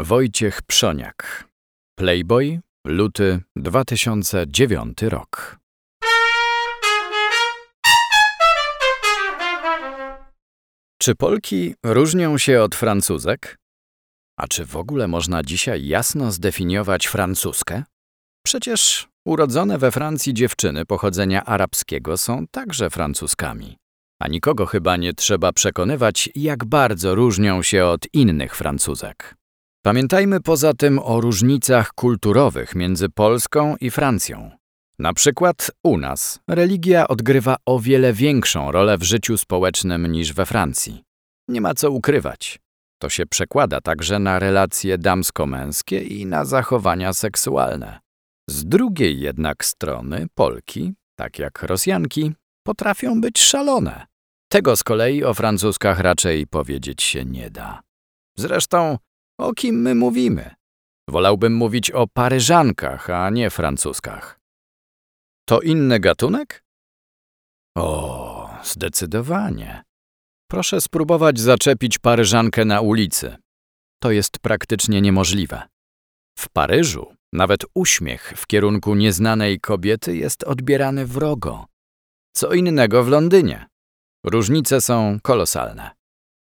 Wojciech Przoniak. Playboy, luty 2009 rok. Czy Polki różnią się od Francuzek? A czy w ogóle można dzisiaj jasno zdefiniować francuskę? Przecież urodzone we Francji dziewczyny pochodzenia arabskiego są także francuskami. A nikogo chyba nie trzeba przekonywać, jak bardzo różnią się od innych Francuzek. Pamiętajmy poza tym o różnicach kulturowych między Polską i Francją. Na przykład u nas religia odgrywa o wiele większą rolę w życiu społecznym niż we Francji. Nie ma co ukrywać. To się przekłada także na relacje damsko-męskie i na zachowania seksualne. Z drugiej jednak strony Polki, tak jak Rosjanki, potrafią być szalone. Tego z kolei o Francuskach raczej powiedzieć się nie da. Zresztą, o kim my mówimy? Wolałbym mówić o Paryżankach, a nie Francuskach. To inny gatunek? O, zdecydowanie. Proszę spróbować zaczepić Paryżankę na ulicy. To jest praktycznie niemożliwe. W Paryżu nawet uśmiech w kierunku nieznanej kobiety jest odbierany wrogo. Co innego w Londynie. Różnice są kolosalne.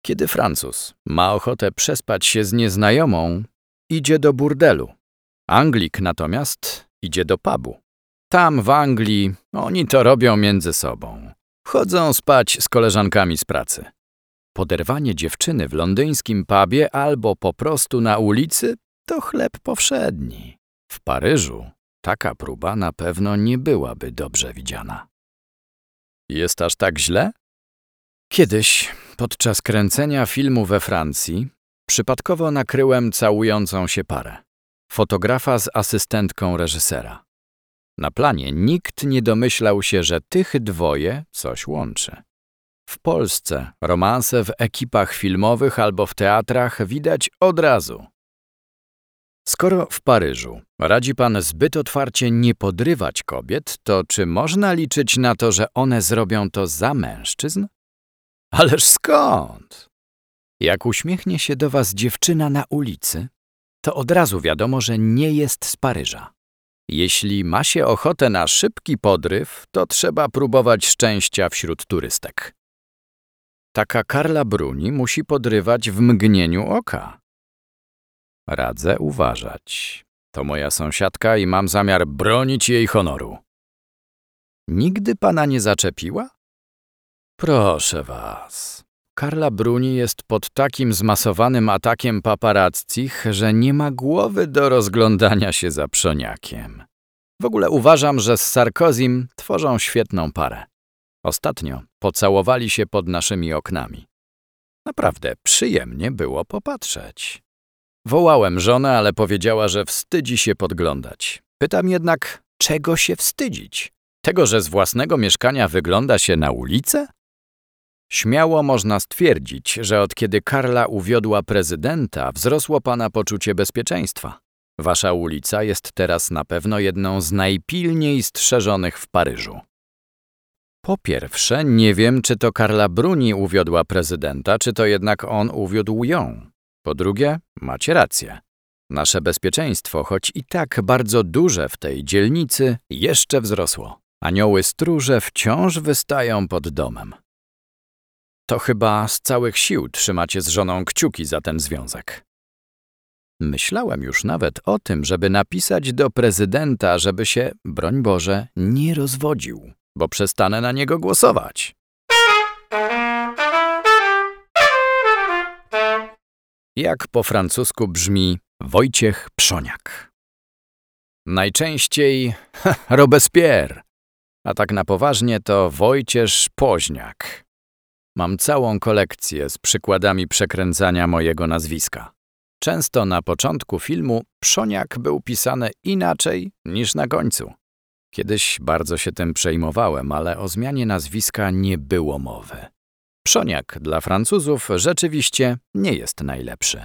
Kiedy Francuz ma ochotę przespać się z nieznajomą, idzie do burdelu. Anglik natomiast idzie do pubu. Tam w Anglii oni to robią między sobą. Chodzą spać z koleżankami z pracy. Poderwanie dziewczyny w londyńskim pubie albo po prostu na ulicy to chleb powszedni. W Paryżu taka próba na pewno nie byłaby dobrze widziana. Jest aż tak źle? Kiedyś, podczas kręcenia filmu we Francji, przypadkowo nakryłem całującą się parę. Fotografa z asystentką reżysera. Na planie nikt nie domyślał się, że tych dwoje coś łączy. W Polsce romanse w ekipach filmowych albo w teatrach widać od razu. Skoro w Paryżu radzi pan zbyt otwarcie nie podrywać kobiet, to czy można liczyć na to, że one zrobią to za mężczyzn? Ależ skąd? Jak uśmiechnie się do was dziewczyna na ulicy, to od razu wiadomo, że nie jest z Paryża. Jeśli ma się ochotę na szybki podryw, to trzeba próbować szczęścia wśród turystek. Taka Karla Bruni musi podrywać w mgnieniu oka. Radzę uważać. To moja sąsiadka i mam zamiar bronić jej honoru. Nigdy pana nie zaczepiła? Proszę was. Karla Bruni jest pod takim zmasowanym atakiem paparazzich, że nie ma głowy do rozglądania się za przoniakiem. W ogóle uważam, że z Sarkozim tworzą świetną parę. Ostatnio pocałowali się pod naszymi oknami. Naprawdę przyjemnie było popatrzeć. Wołałem żonę, ale powiedziała, że wstydzi się podglądać. Pytam jednak, czego się wstydzić? Tego, że z własnego mieszkania wygląda się na ulicę? Śmiało można stwierdzić, że od kiedy Karla uwiodła prezydenta, wzrosło pana poczucie bezpieczeństwa. Wasza ulica jest teraz na pewno jedną z najpilniej strzeżonych w Paryżu. Po pierwsze, nie wiem, czy to Karla Bruni uwiodła prezydenta, czy to jednak on uwiódł ją. Po drugie, macie rację. Nasze bezpieczeństwo, choć i tak bardzo duże w tej dzielnicy, jeszcze wzrosło. Anioły stróże wciąż wystają pod domem. To chyba z całych sił trzymacie z żoną kciuki za ten związek. Myślałem już nawet o tym, żeby napisać do prezydenta, żeby się, broń Boże, nie rozwodził, bo przestanę na niego głosować. Jak po francusku brzmi Wojciech Przoniak. Najczęściej Robespierre, a tak na poważnie to Wojciech Poźniak. Mam całą kolekcję z przykładami przekręcania mojego nazwiska. Często na początku filmu Przoniak był pisany inaczej niż na końcu. Kiedyś bardzo się tym przejmowałem, ale o zmianie nazwiska nie było mowy. Przoniak dla Francuzów rzeczywiście nie jest najlepszy.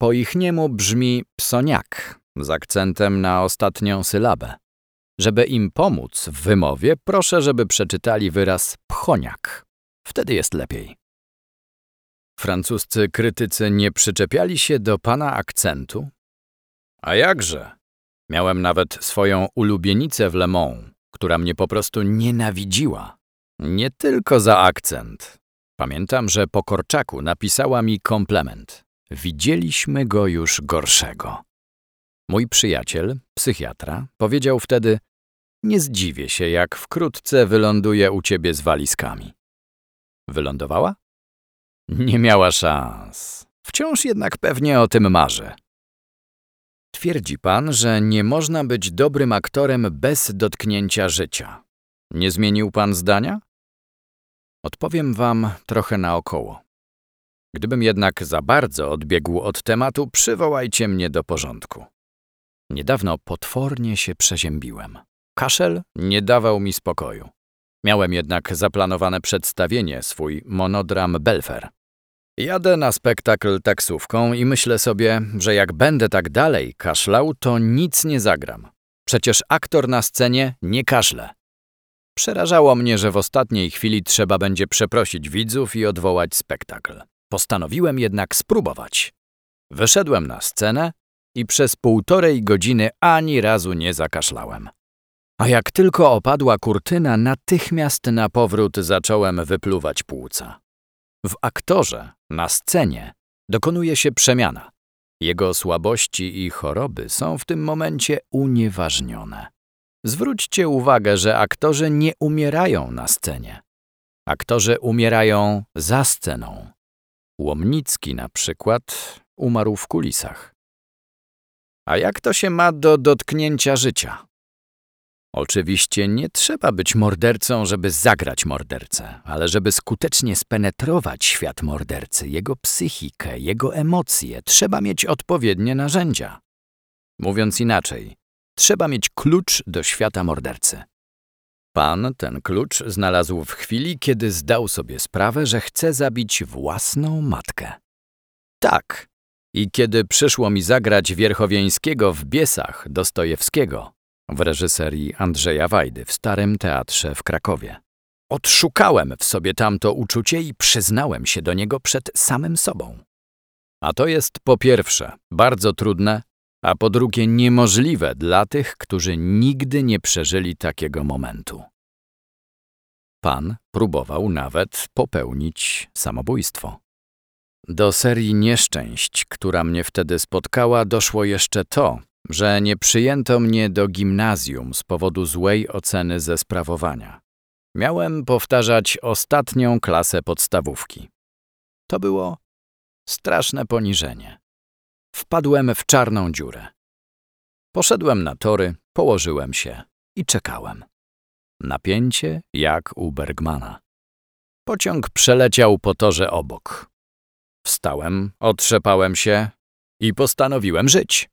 Po ich niemu brzmi psoniak z akcentem na ostatnią sylabę. Żeby im pomóc w wymowie, proszę, żeby przeczytali wyraz pchoniak. Wtedy jest lepiej. Francuscy krytycy nie przyczepiali się do pana akcentu? A jakże? Miałem nawet swoją ulubienicę w Le Mans, która mnie po prostu nienawidziła. Nie tylko za akcent. Pamiętam, że po Korczaku napisała mi komplement. Widzieliśmy go już gorszego. Mój przyjaciel, psychiatra, powiedział wtedy: Nie zdziwię się, jak wkrótce wyląduje u ciebie z walizkami. Wylądowała? Nie miała szans. Wciąż jednak pewnie o tym marzę. Twierdzi pan, że nie można być dobrym aktorem bez dotknięcia życia. Nie zmienił pan zdania? Odpowiem wam trochę naokoło. Gdybym jednak za bardzo odbiegł od tematu, przywołajcie mnie do porządku. Niedawno potwornie się przeziębiłem. Kaszel nie dawał mi spokoju. Miałem jednak zaplanowane przedstawienie, swój monodram Belfer. Jadę na spektakl taksówką i myślę sobie, że jak będę tak dalej kaszlał, to nic nie zagram. Przecież aktor na scenie nie kaszle. Przerażało mnie, że w ostatniej chwili trzeba będzie przeprosić widzów i odwołać spektakl. Postanowiłem jednak spróbować. Wyszedłem na scenę i przez półtorej godziny ani razu nie zakaszlałem. A jak tylko opadła kurtyna, natychmiast na powrót zacząłem wypluwać płuca. W aktorze, na scenie, dokonuje się przemiana. Jego słabości i choroby są w tym momencie unieważnione. Zwróćcie uwagę, że aktorzy nie umierają na scenie. Aktorzy umierają za sceną. Łomnicki na przykład umarł w kulisach. A jak to się ma do dotknięcia życia? Oczywiście nie trzeba być mordercą, żeby zagrać mordercę, ale żeby skutecznie spenetrować świat mordercy, jego psychikę, jego emocje, trzeba mieć odpowiednie narzędzia. Mówiąc inaczej, trzeba mieć klucz do świata mordercy. Pan ten klucz znalazł w chwili, kiedy zdał sobie sprawę, że chce zabić własną matkę. Tak, i kiedy przyszło mi zagrać Wierchowieńskiego w Biesach Dostojewskiego, w reżyserii Andrzeja Wajdy w Starym Teatrze w Krakowie. Odszukałem w sobie tamto uczucie i przyznałem się do niego przed samym sobą. A to jest po pierwsze bardzo trudne, a po drugie niemożliwe dla tych, którzy nigdy nie przeżyli takiego momentu. Pan próbował nawet popełnić samobójstwo. Do serii nieszczęść, która mnie wtedy spotkała, doszło jeszcze to, że nie przyjęto mnie do gimnazjum z powodu złej oceny ze sprawowania. Miałem powtarzać ostatnią klasę podstawówki. To było straszne poniżenie. Wpadłem w czarną dziurę. Poszedłem na tory, położyłem się i czekałem. Napięcie jak u Bergmana. Pociąg przeleciał po torze obok. Wstałem, otrzepałem się i postanowiłem żyć.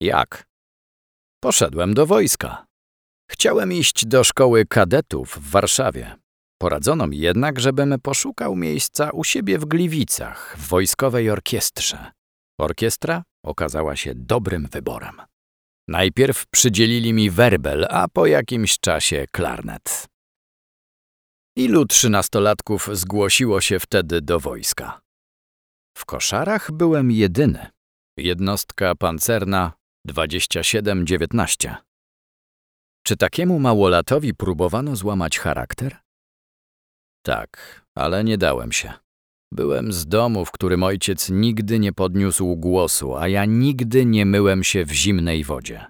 Jak? Poszedłem do wojska. Chciałem iść do szkoły kadetów w Warszawie. Poradzono mi jednak, żebym poszukał miejsca u siebie w Gliwicach, w wojskowej orkiestrze. Orkiestra okazała się dobrym wyborem. Najpierw przydzielili mi werbel, a po jakimś czasie klarnet. Ilu trzynastolatków zgłosiło się wtedy do wojska? W koszarach byłem jedyny. Jednostka pancerna 27-19. Czy takiemu małolatowi próbowano złamać charakter? Tak, ale nie dałem się. Byłem z domu, w którym ojciec nigdy nie podniósł głosu, a ja nigdy nie myłem się w zimnej wodzie.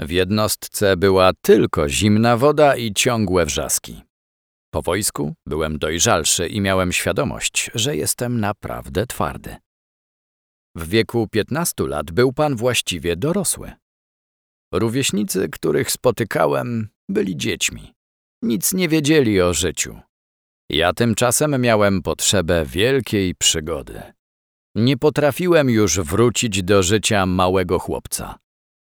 W jednostce była tylko zimna woda i ciągłe wrzaski. Po wojsku byłem dojrzalszy i miałem świadomość, że jestem naprawdę twardy. W wieku 15 lat był pan właściwie dorosły. Rówieśnicy, których spotykałem, byli dziećmi. Nic nie wiedzieli o życiu. Ja tymczasem miałem potrzebę wielkiej przygody. Nie potrafiłem już wrócić do życia małego chłopca.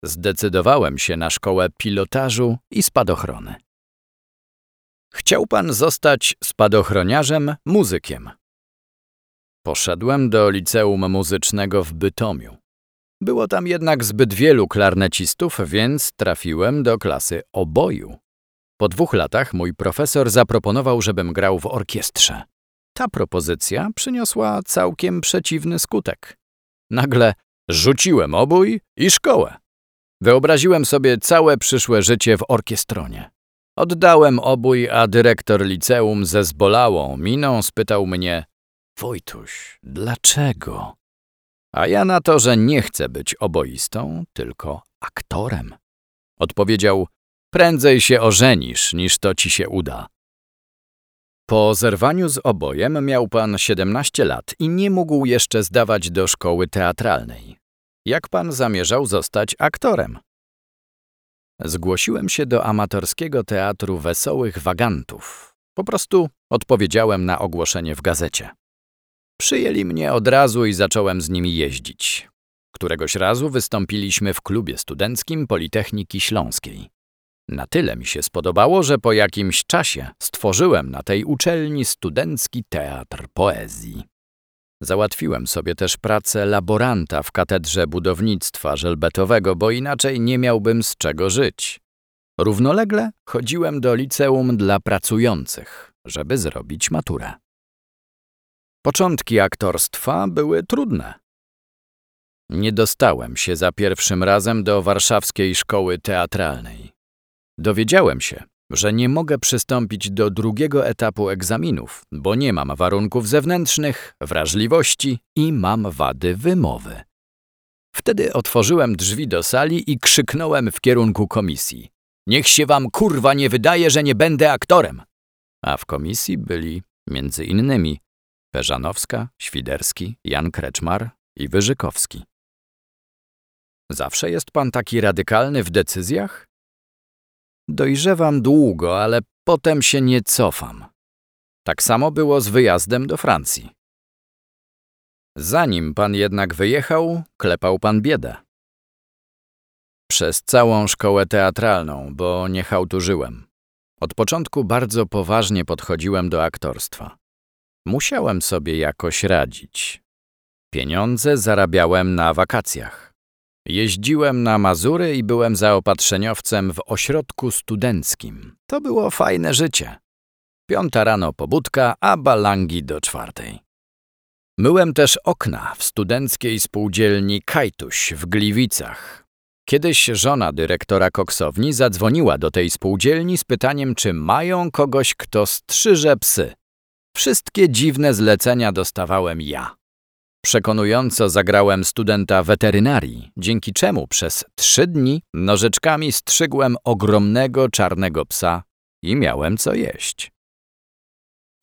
Zdecydowałem się na szkołę pilotażu i spadochrony. Chciał pan zostać spadochroniarzem, muzykiem. Poszedłem do liceum muzycznego w Bytomiu. Było tam jednak zbyt wielu klarnecistów, więc trafiłem do klasy oboju. Po dwóch latach mój profesor zaproponował, żebym grał w orkiestrze. Ta propozycja przyniosła całkiem przeciwny skutek. Nagle rzuciłem obój i szkołę. Wyobraziłem sobie całe przyszłe życie w orkiestronie. Oddałem obój, a dyrektor liceum ze zbolałą miną spytał mnie Wojtuś, dlaczego? A ja na to, że nie chcę być oboistą, tylko aktorem. Odpowiedział, prędzej się ożenisz, niż to ci się uda. Po zerwaniu z obojem miał pan 17 lat i nie mógł jeszcze zdawać do szkoły teatralnej. Jak pan zamierzał zostać aktorem? Zgłosiłem się do amatorskiego teatru wesołych wagantów. Po prostu odpowiedziałem na ogłoszenie w gazecie. Przyjęli mnie od razu i zacząłem z nimi jeździć. Któregoś razu wystąpiliśmy w klubie studenckim Politechniki Śląskiej. Na tyle mi się spodobało, że po jakimś czasie stworzyłem na tej uczelni studencki teatr poezji. Załatwiłem sobie też pracę laboranta w katedrze budownictwa żelbetowego, bo inaczej nie miałbym z czego żyć. Równolegle chodziłem do liceum dla pracujących, żeby zrobić maturę. Początki aktorstwa były trudne. Nie dostałem się za pierwszym razem do warszawskiej szkoły teatralnej. Dowiedziałem się, że nie mogę przystąpić do drugiego etapu egzaminów, bo nie mam warunków zewnętrznych, wrażliwości i mam wady wymowy. Wtedy otworzyłem drzwi do sali i krzyknąłem w kierunku komisji. Niech się wam kurwa nie wydaje, że nie będę aktorem. A w komisji byli między innymi Peżanowska, Świderski, Jan Kreczmar i Wyżykowski. Zawsze jest pan taki radykalny w decyzjach? Dojrzewam długo, ale potem się nie cofam. Tak samo było z wyjazdem do Francji. Zanim pan jednak wyjechał, klepał pan biedę. Przez całą szkołę teatralną, bo nie hałturzyłem. Od początku bardzo poważnie podchodziłem do aktorstwa. Musiałem sobie jakoś radzić. Pieniądze zarabiałem na wakacjach. Jeździłem na Mazury i byłem zaopatrzeniowcem w ośrodku studenckim. To było fajne życie. Piąta rano pobudka, a balangi do czwartej. Myłem też okna w studenckiej spółdzielni Kajtuś w Gliwicach. Kiedyś żona dyrektora koksowni zadzwoniła do tej spółdzielni z pytaniem, czy mają kogoś, kto strzyże psy. Wszystkie dziwne zlecenia dostawałem ja. Przekonująco zagrałem studenta weterynarii, dzięki czemu przez trzy dni nożyczkami strzygłem ogromnego czarnego psa i miałem co jeść.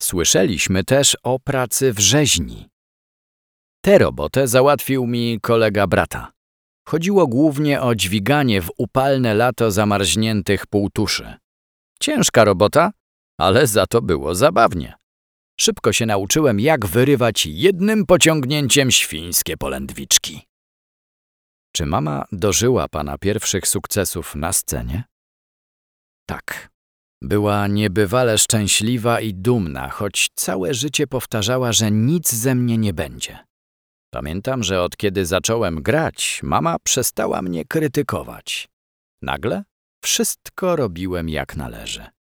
Słyszeliśmy też o pracy w rzeźni. Tę robotę załatwił mi kolega brata. Chodziło głównie o dźwiganie w upalne lato zamarzniętych półtuszy. Ciężka robota, ale za to było zabawnie. Szybko się nauczyłem, jak wyrywać jednym pociągnięciem świńskie polędwiczki. Czy mama dożyła pana pierwszych sukcesów na scenie? Tak. Była niebywale szczęśliwa i dumna, choć całe życie powtarzała, że nic ze mnie nie będzie. Pamiętam, że od kiedy zacząłem grać, mama przestała mnie krytykować. Nagle wszystko robiłem jak należy.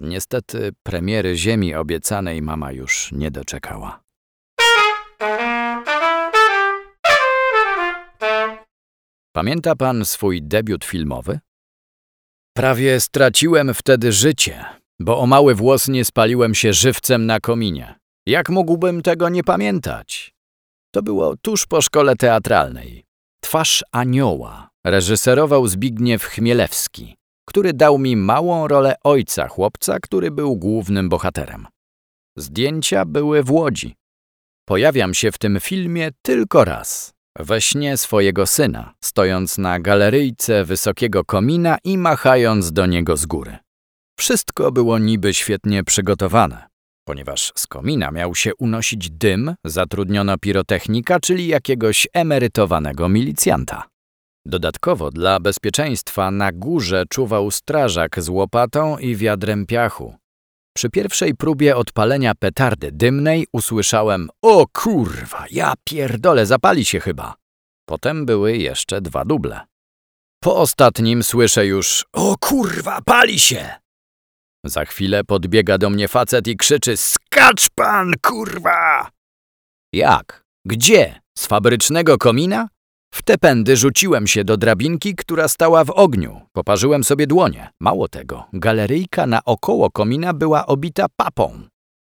Niestety premiery Ziemi obiecanej mama już nie doczekała. Pamięta pan swój debiut filmowy? Prawie straciłem wtedy życie, bo o mały włos nie spaliłem się żywcem na kominie. Jak mógłbym tego nie pamiętać? To było tuż po szkole teatralnej. Twarz anioła reżyserował Zbigniew Chmielewski który dał mi małą rolę ojca chłopca, który był głównym bohaterem. Zdjęcia były w Łodzi. Pojawiam się w tym filmie tylko raz. We śnie swojego syna, stojąc na galeryjce wysokiego komina i machając do niego z góry. Wszystko było niby świetnie przygotowane. Ponieważ z komina miał się unosić dym, zatrudniono pirotechnika, czyli jakiegoś emerytowanego milicjanta. Dodatkowo dla bezpieczeństwa na górze czuwał strażak z łopatą i wiadrem piachu. Przy pierwszej próbie odpalenia petardy dymnej usłyszałem O kurwa, ja pierdolę, zapali się chyba. Potem były jeszcze dwa duble. Po ostatnim słyszę już: O kurwa, pali się! Za chwilę podbiega do mnie facet i krzyczy: Skacz pan, kurwa! Jak? Gdzie? Z fabrycznego komina? W te pędy rzuciłem się do drabinki, która stała w ogniu. Poparzyłem sobie dłonie. Mało tego, galeryjka naokoło komina była obita papą.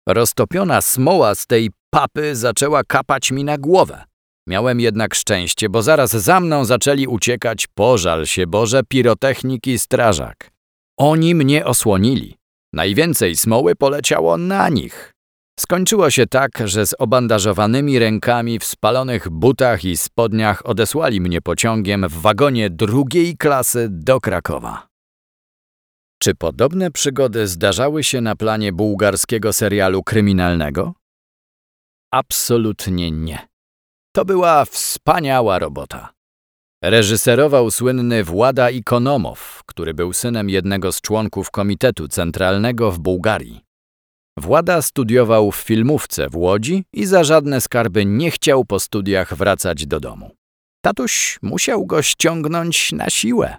Roztopiona smoła z tej papy zaczęła kapać mi na głowę. Miałem jednak szczęście, bo zaraz za mną zaczęli uciekać, pożal się Boże, pirotechnik i strażak. Oni mnie osłonili. Najwięcej smoły poleciało na nich. Skończyło się tak, że z obandażowanymi rękami w spalonych butach i spodniach odesłali mnie pociągiem w wagonie drugiej klasy do Krakowa. Czy podobne przygody zdarzały się na planie bułgarskiego serialu kryminalnego? Absolutnie nie. To była wspaniała robota. Reżyserował słynny Włada Ikonomow, który był synem jednego z członków Komitetu Centralnego w Bułgarii. Włada studiował w filmówce w Łodzi i za żadne skarby nie chciał po studiach wracać do domu. Tatuś musiał go ściągnąć na siłę.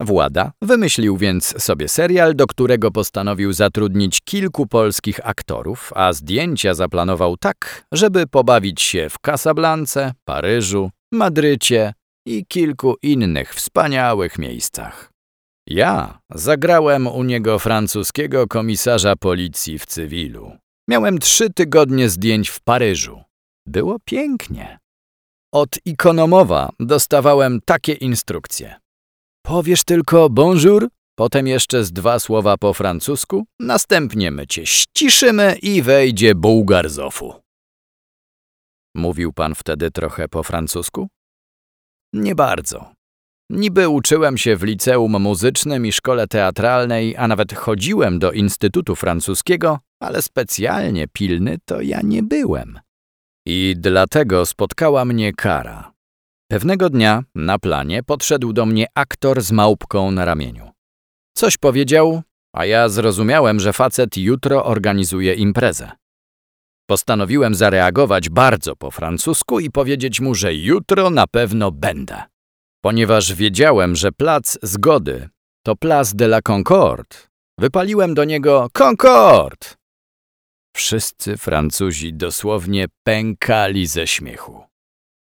Włada wymyślił więc sobie serial, do którego postanowił zatrudnić kilku polskich aktorów, a zdjęcia zaplanował tak, żeby pobawić się w Casablance, Paryżu, Madrycie i kilku innych wspaniałych miejscach. Ja zagrałem u niego francuskiego komisarza policji w cywilu. Miałem trzy tygodnie zdjęć w Paryżu. Było pięknie. Od ikonomowa dostawałem takie instrukcje. Powiesz tylko bonjour, potem jeszcze z dwa słowa po francusku, następnie my cię ściszymy i wejdzie bułgar. Mówił pan wtedy trochę po francusku? Nie bardzo. Niby uczyłem się w liceum muzycznym i szkole teatralnej, a nawet chodziłem do Instytutu Francuskiego, ale specjalnie pilny to ja nie byłem. I dlatego spotkała mnie kara. Pewnego dnia na planie podszedł do mnie aktor z małpką na ramieniu. Coś powiedział, a ja zrozumiałem, że facet jutro organizuje imprezę. Postanowiłem zareagować bardzo po francusku i powiedzieć mu, że jutro na pewno będę. Ponieważ wiedziałem, że plac zgody to Place de la Concorde, wypaliłem do niego Concorde. Wszyscy Francuzi dosłownie pękali ze śmiechu.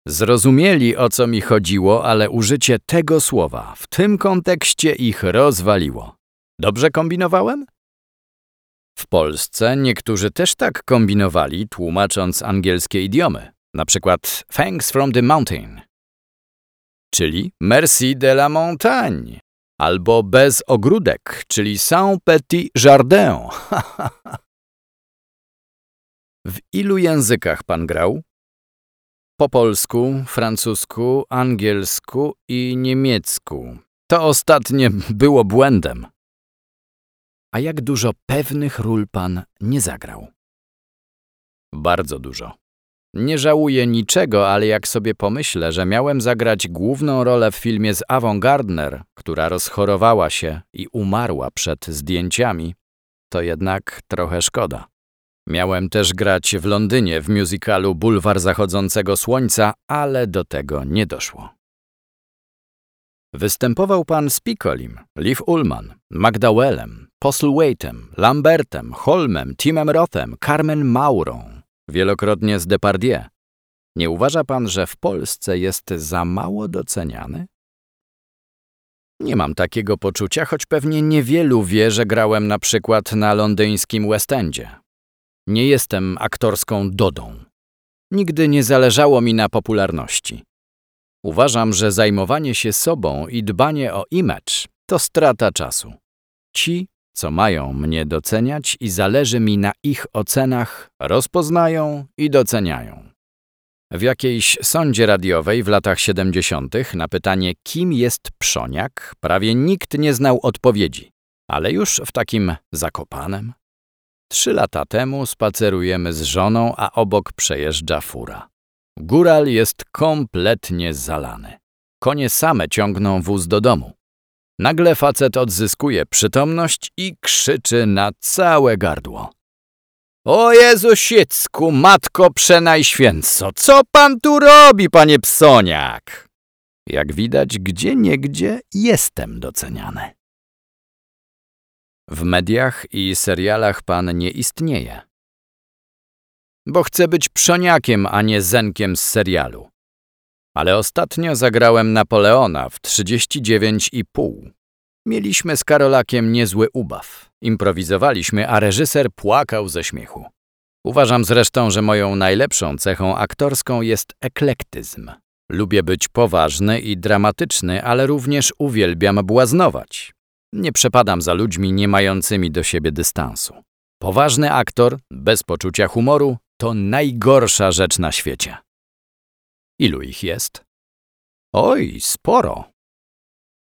Zrozumieli, o co mi chodziło, ale użycie tego słowa w tym kontekście ich rozwaliło. Dobrze kombinowałem? W Polsce niektórzy też tak kombinowali, tłumacząc angielskie idiomy. Na przykład thanks from the mountain, czyli merci de la montagne, albo bez ogródek, czyli sans petit jardin. w ilu językach pan grał? Po polsku, francusku, angielsku i niemiecku. To ostatnie było błędem. A jak dużo pewnych ról pan nie zagrał? Bardzo dużo. Nie żałuję niczego, ale jak sobie pomyślę, że miałem zagrać główną rolę w filmie z Avon Gardner, która rozchorowała się i umarła przed zdjęciami, to jednak trochę szkoda. Miałem też grać w Londynie w musicalu Bulwar Zachodzącego Słońca, ale do tego nie doszło. Występował pan z Piccolim, Liv Ullman, McDowellem, Postlewaitem, Lambertem, Holmem, Timem Rothem, Carmen Maurą, wielokrotnie z Depardieu. Nie uważa pan, że w Polsce jest za mało doceniany? Nie mam takiego poczucia, choć pewnie niewielu wie, że grałem na przykład na londyńskim West Endzie. Nie jestem aktorską dodą. Nigdy nie zależało mi na popularności. Uważam, że zajmowanie się sobą i dbanie o image to strata czasu. Ci, co mają mnie doceniać i zależy mi na ich ocenach, rozpoznają i doceniają. W jakiejś sądzie radiowej w latach 70. na pytanie, kim jest Przoniak, prawie nikt nie znał odpowiedzi, ale już w takim zakopanem. Trzy lata temu spacerujemy z żoną, a obok przejeżdża fura. Góral jest kompletnie zalany. Konie same ciągną wóz do domu. Nagle facet odzyskuje przytomność i krzyczy na całe gardło. O Jezusiecku, Matko Przenajświęco, co pan tu robi, panie psoniak? Jak widać, gdzie niegdzie jestem doceniany. W mediach i serialach pan nie istnieje. Bo chcę być pszoniakiem, a nie zenkiem z serialu. Ale ostatnio zagrałem Napoleona w 39,5. Mieliśmy z Karolakiem niezły ubaw. Improwizowaliśmy, a reżyser płakał ze śmiechu. Uważam zresztą, że moją najlepszą cechą aktorską jest eklektyzm. Lubię być poważny i dramatyczny, ale również uwielbiam błaznować. Nie przepadam za ludźmi nie mającymi do siebie dystansu. Poważny aktor, bez poczucia humoru, to najgorsza rzecz na świecie. Ilu ich jest? Oj, sporo.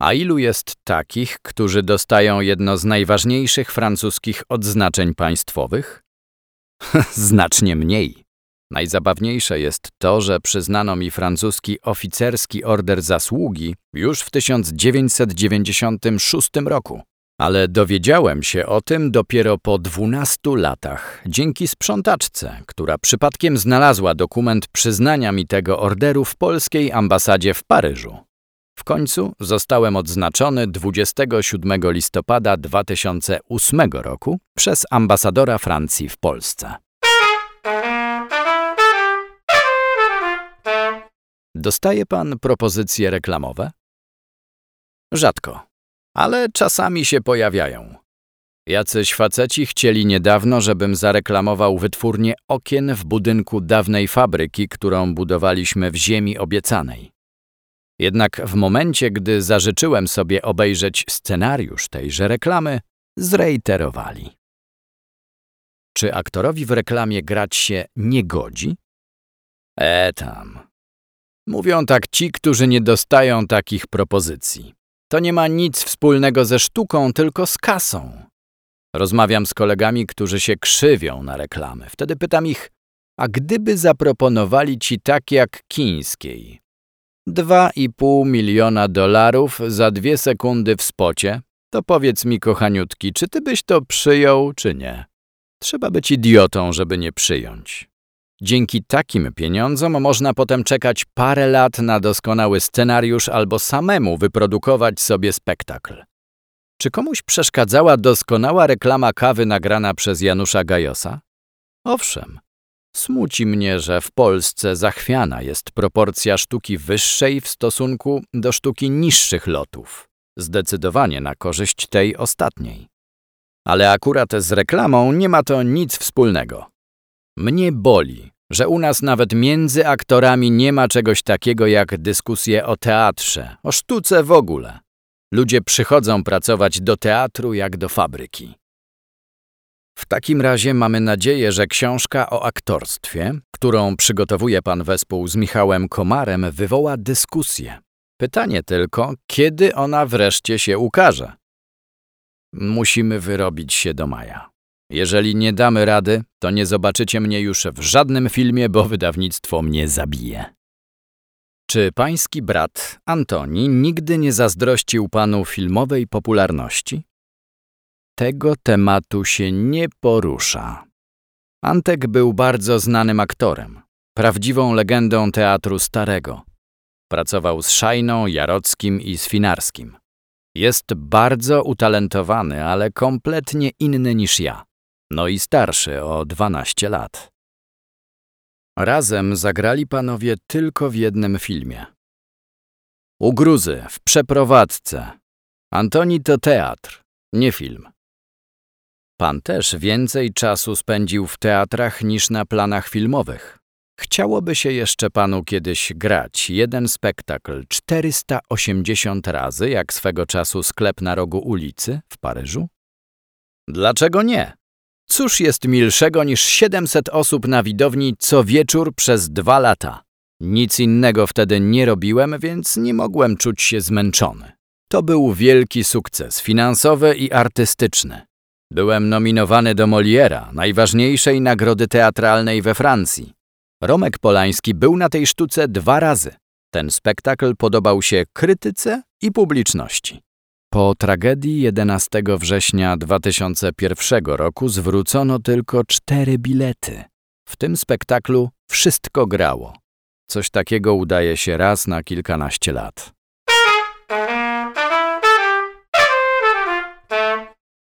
A ilu jest takich, którzy dostają jedno z najważniejszych francuskich odznaczeń państwowych? Znacznie mniej. Najzabawniejsze jest to, że przyznano mi francuski oficerski order zasługi już w 1996 roku. Ale dowiedziałem się o tym dopiero po 12 latach, dzięki sprzątaczce, która przypadkiem znalazła dokument przyznania mi tego orderu w polskiej ambasadzie w Paryżu. W końcu zostałem odznaczony 27 listopada 2008 roku przez ambasadora Francji w Polsce. Dostaje pan propozycje reklamowe? Rzadko, ale czasami się pojawiają. Jacyś faceci chcieli niedawno, żebym zareklamował wytwórnię okien w budynku dawnej fabryki, którą budowaliśmy w ziemi obiecanej. Jednak w momencie, gdy zażyczyłem sobie obejrzeć scenariusz tejże reklamy, zreiterowali. Czy aktorowi w reklamie grać się nie godzi? E tam. Mówią tak ci, którzy nie dostają takich propozycji. To nie ma nic wspólnego ze sztuką, tylko z kasą. Rozmawiam z kolegami, którzy się krzywią na reklamy. Wtedy pytam ich, a gdyby zaproponowali ci tak jak Kińskiej, 2,5 miliona dolarów za dwie sekundy w spocie, to powiedz mi, kochaniutki, czy ty byś to przyjął, czy nie? Trzeba być idiotą, żeby nie przyjąć. Dzięki takim pieniądzom można potem czekać parę lat na doskonały scenariusz albo samemu wyprodukować sobie spektakl. Czy komuś przeszkadzała doskonała reklama kawy nagrana przez Janusza Gajosa? Owszem. Smuci mnie, że w Polsce zachwiana jest proporcja sztuki wyższej w stosunku do sztuki niższych lotów. Zdecydowanie na korzyść tej ostatniej. Ale akurat z reklamą nie ma to nic wspólnego. Mnie boli, że u nas nawet między aktorami nie ma czegoś takiego jak dyskusje o teatrze, o sztuce w ogóle. Ludzie przychodzą pracować do teatru jak do fabryki. W takim razie mamy nadzieję, że książka o aktorstwie, którą przygotowuje pan wespół z Michałem Komarem, wywoła dyskusję. Pytanie tylko, kiedy ona wreszcie się ukaże? Musimy wyrobić się do maja. Jeżeli nie damy rady, to nie zobaczycie mnie już w żadnym filmie, bo wydawnictwo mnie zabije. Czy pański brat, Antoni, nigdy nie zazdrościł panu filmowej popularności? Tego tematu się nie porusza. Antek był bardzo znanym aktorem, prawdziwą legendą teatru starego. Pracował z Szajną, Jarockim i Swinarskim. Jest bardzo utalentowany, ale kompletnie inny niż ja. No i starszy o 12 lat. Razem zagrali panowie tylko w jednym filmie. U Gruzy, w przeprowadzce. Antoni to teatr, nie film. Pan też więcej czasu spędził w teatrach niż na planach filmowych. Chciałoby się jeszcze panu kiedyś grać jeden spektakl 480 razy, jak swego czasu sklep na rogu ulicy w Paryżu? Dlaczego nie? Cóż jest milszego niż 700 osób na widowni co wieczór przez dwa lata? Nic innego wtedy nie robiłem, więc nie mogłem czuć się zmęczony. To był wielki sukces finansowy i artystyczny. Byłem nominowany do Moliera, najważniejszej nagrody teatralnej we Francji. Romek Polański był na tej sztuce dwa razy. Ten spektakl podobał się krytyce i publiczności. Po tragedii 11 września 2001 roku zwrócono tylko cztery bilety. W tym spektaklu wszystko grało. Coś takiego udaje się raz na kilkanaście lat.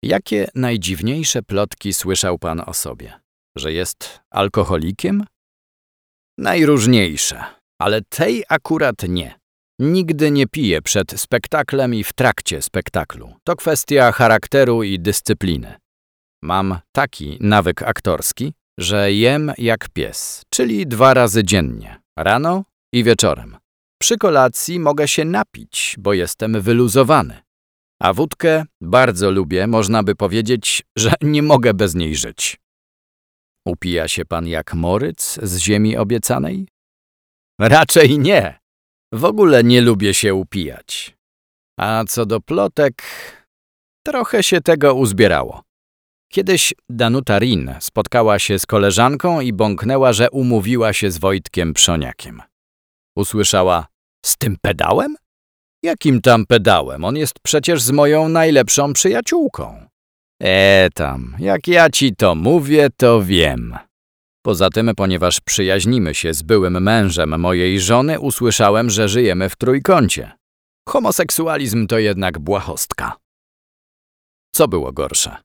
Jakie najdziwniejsze plotki słyszał pan o sobie? Że jest alkoholikiem? Najróżniejsze, ale tej akurat nie. Nigdy nie piję przed spektaklem i w trakcie spektaklu. To kwestia charakteru i dyscypliny. Mam taki nawyk aktorski, że jem jak pies, czyli dwa razy dziennie, rano i wieczorem. Przy kolacji mogę się napić, bo jestem wyluzowany. A wódkę bardzo lubię, można by powiedzieć, że nie mogę bez niej żyć. Upija się pan jak moryc z ziemi obiecanej? Raczej nie. W ogóle nie lubię się upijać. A co do plotek, trochę się tego uzbierało. Kiedyś Danuta Rin spotkała się z koleżanką i bąknęła, że umówiła się z Wojtkiem Przoniakiem. Usłyszała, z tym pedałem? Jakim tam pedałem? On jest przecież z moją najlepszą przyjaciółką. E tam, jak ja ci to mówię, to wiem. Poza tym, ponieważ przyjaźnimy się z byłym mężem mojej żony, usłyszałem, że żyjemy w trójkącie. Homoseksualizm to jednak błahostka. Co było gorsze?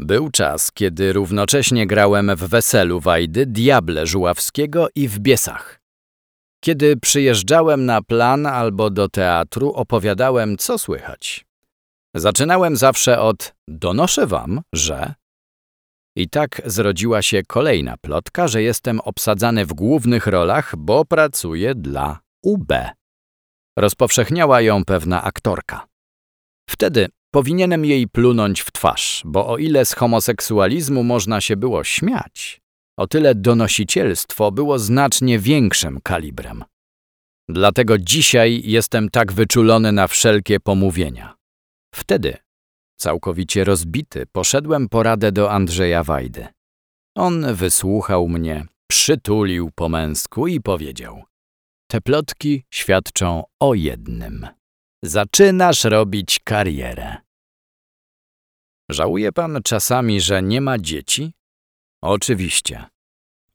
Był czas, kiedy równocześnie grałem w Weselu Wajdy, Diable Żuławskiego i w Biesach. Kiedy przyjeżdżałem na plan albo do teatru, opowiadałem, co słychać. Zaczynałem zawsze od donoszę wam, że... I tak zrodziła się kolejna plotka, że jestem obsadzany w głównych rolach, bo pracuję dla UB. Rozpowszechniała ją pewna aktorka. Wtedy powinienem jej plunąć w twarz, bo o ile z homoseksualizmu można się było śmiać, o tyle donosicielstwo było znacznie większym kalibrem. Dlatego dzisiaj jestem tak wyczulony na wszelkie pomówienia. Wtedy, całkowicie rozbity, poszedłem po radę do Andrzeja Wajdy. On wysłuchał mnie, przytulił po męsku i powiedział: Te plotki świadczą o jednym. Zaczynasz robić karierę. Żałuje pan czasami, że nie ma dzieci? Oczywiście.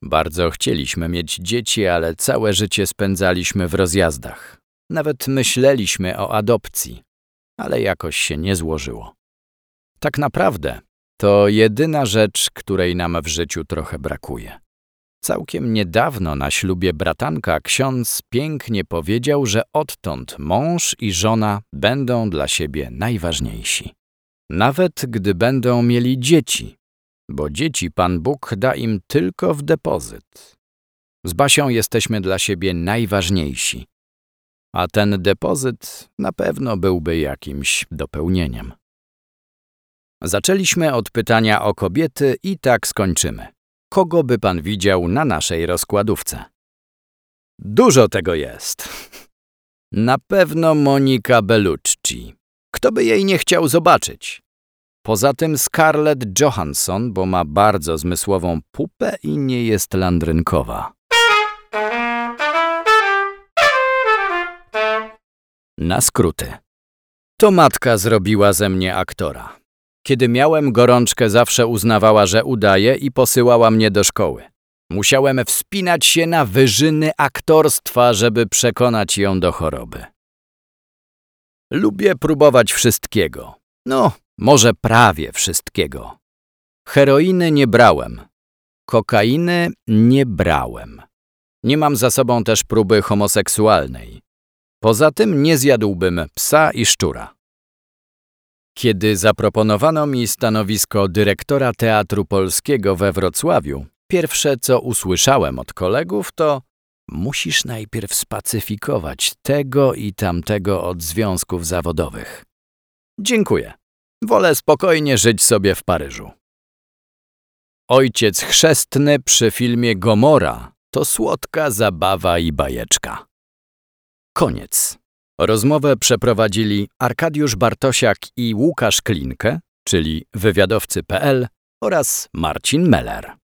Bardzo chcieliśmy mieć dzieci, ale całe życie spędzaliśmy w rozjazdach. Nawet myśleliśmy o adopcji, ale jakoś się nie złożyło. Tak naprawdę to jedyna rzecz, której nam w życiu trochę brakuje. Całkiem niedawno na ślubie bratanka ksiądz pięknie powiedział, że odtąd mąż i żona będą dla siebie najważniejsi. Nawet gdy będą mieli dzieci, bo dzieci Pan Bóg da im tylko w depozyt. Z Basią jesteśmy dla siebie najważniejsi, a ten depozyt na pewno byłby jakimś dopełnieniem. Zaczęliśmy od pytania o kobiety i tak skończymy. Kogo by pan widział na naszej rozkładówce? Dużo tego jest. Na pewno Monika Bellucci. Kto by jej nie chciał zobaczyć? Poza tym Scarlett Johansson, bo ma bardzo zmysłową pupę i nie jest landrynkowa. Na skróty. To matka zrobiła ze mnie aktora. Kiedy miałem gorączkę, zawsze uznawała, że udaje i posyłała mnie do szkoły. Musiałem wspinać się na wyżyny aktorstwa, żeby przekonać ją do choroby. Lubię próbować wszystkiego. No, może prawie wszystkiego. Heroiny nie brałem. Kokainy nie brałem. Nie mam za sobą też próby homoseksualnej. Poza tym nie zjadłbym psa i szczura. Kiedy zaproponowano mi stanowisko dyrektora Teatru Polskiego we Wrocławiu, pierwsze co usłyszałem od kolegów to musisz najpierw spacyfikować tego i tamtego od związków zawodowych. Dziękuję. Wolę spokojnie żyć sobie w Paryżu. Ojciec chrzestny przy filmie Gomora to słodka zabawa i bajeczka. Koniec. Rozmowę przeprowadzili Arkadiusz Bartosiak i Łukasz Klinkę, czyli wywiadowcy.pl oraz Marcin Meller.